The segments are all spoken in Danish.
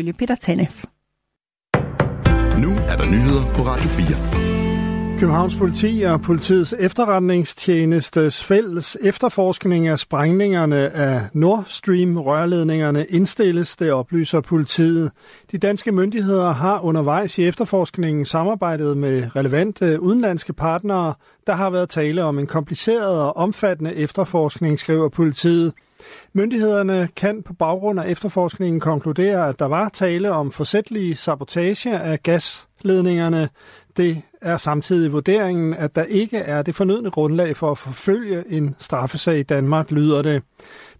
Følge Peter Tanef. Nu er der nyheder på Radio 4. Københavns politi og politiets efterretningstjenestes fælles efterforskning af sprængningerne af Nord Stream rørledningerne indstilles, det oplyser politiet. De danske myndigheder har undervejs i efterforskningen samarbejdet med relevante udenlandske partnere. Der har været tale om en kompliceret og omfattende efterforskning, skriver politiet. Myndighederne kan på baggrund af efterforskningen konkludere, at der var tale om forsætlige sabotage af gasledningerne. Det er samtidig vurderingen, at der ikke er det fornødne grundlag for at forfølge en straffesag i Danmark, lyder det.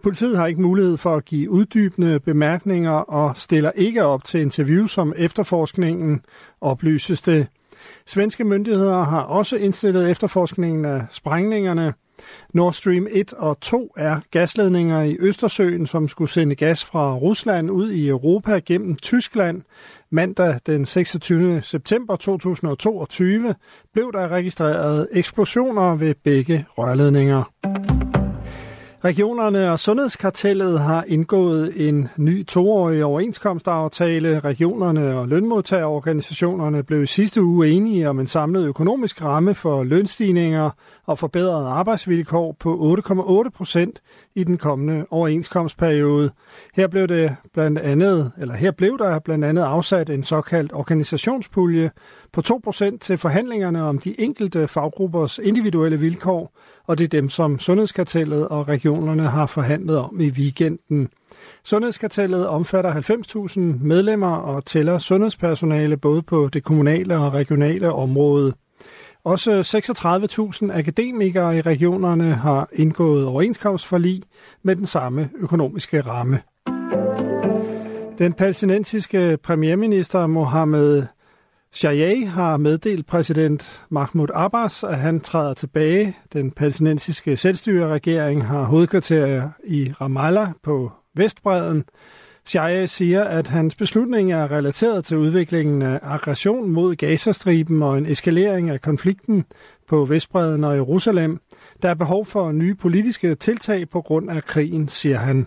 Politiet har ikke mulighed for at give uddybende bemærkninger og stiller ikke op til interview som efterforskningen, oplyses det. Svenske myndigheder har også indstillet efterforskningen af sprængningerne. Nord Stream 1 og 2 er gasledninger i Østersøen, som skulle sende gas fra Rusland ud i Europa gennem Tyskland. Mandag den 26. september 2022 blev der registreret eksplosioner ved begge rørledninger. Regionerne og Sundhedskartellet har indgået en ny toårig overenskomstaftale. Regionerne og lønmodtagerorganisationerne blev i sidste uge enige om en samlet økonomisk ramme for lønstigninger og forbedrede arbejdsvilkår på 8,8 procent i den kommende overenskomstperiode. Her blev det blandt andet, eller her blev der blandt andet afsat en såkaldt organisationspulje på 2 procent til forhandlingerne om de enkelte faggruppers individuelle vilkår, og det er dem, som Sundhedskartellet og regionerne regionerne har forhandlet om i weekenden. Sundhedskartellet omfatter 90.000 medlemmer og tæller sundhedspersonale både på det kommunale og regionale område. Også 36.000 akademikere i regionerne har indgået overenskomstforlig med den samme økonomiske ramme. Den palæstinensiske premierminister Mohammed Shayeh har meddelt præsident Mahmoud Abbas, at han træder tilbage. Den palæstinensiske selvstyreregering har hovedkvarter i Ramallah på Vestbreden. Shayeh siger, at hans beslutning er relateret til udviklingen af aggression mod Gazastriben og en eskalering af konflikten på Vestbreden og Jerusalem. Der er behov for nye politiske tiltag på grund af krigen, siger han.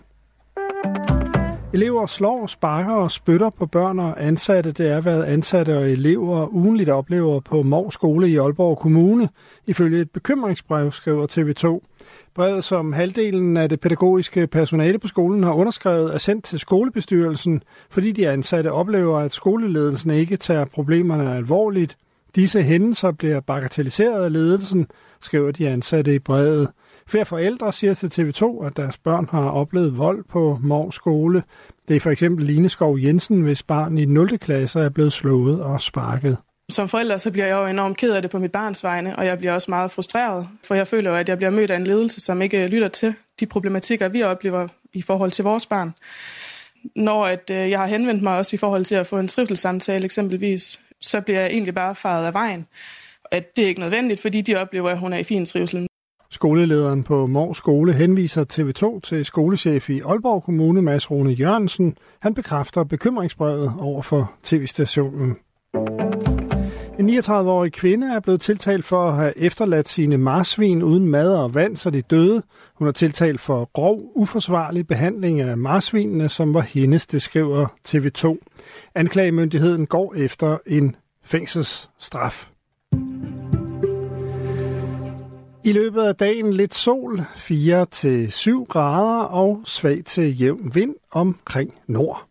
Elever slår, sparker og spytter på børn og ansatte. Det er, hvad ansatte og elever ugenligt oplever på Mors skole i Aalborg Kommune, ifølge et bekymringsbrev, skriver TV2. Brevet, som halvdelen af det pædagogiske personale på skolen har underskrevet, er sendt til skolebestyrelsen, fordi de ansatte oplever, at skoleledelsen ikke tager problemerne alvorligt. Disse hændelser bliver bagatelliseret af ledelsen, skriver de ansatte i brevet. Flere forældre siger til TV2, at deres børn har oplevet vold på Mors skole. Det er for eksempel Line Skov Jensen, hvis barn i 0. klasse er blevet slået og sparket. Som forælder så bliver jeg jo enormt ked af det på mit barns vegne, og jeg bliver også meget frustreret, for jeg føler jo, at jeg bliver mødt af en ledelse, som ikke øh, lytter til de problematikker, vi oplever i forhold til vores barn. Når at, øh, jeg har henvendt mig også i forhold til at få en trivselssamtale eksempelvis, så bliver jeg egentlig bare faret af vejen. At det er ikke nødvendigt, fordi de oplever, at hun er i fin trivsel. Skolelederen på Mors Skole henviser TV2 til skolechef i Aalborg Kommune, Mads Rune Jørgensen. Han bekræfter bekymringsbrevet over for tv-stationen. En 39-årig kvinde er blevet tiltalt for at have efterladt sine marsvin uden mad og vand, så de døde. Hun er tiltalt for grov, uforsvarlig behandling af marsvinene, som var hendes, det skriver TV2. Anklagemyndigheden går efter en fængselsstraf. I løbet af dagen lidt sol, 4-7 grader og svag til jævn vind omkring nord.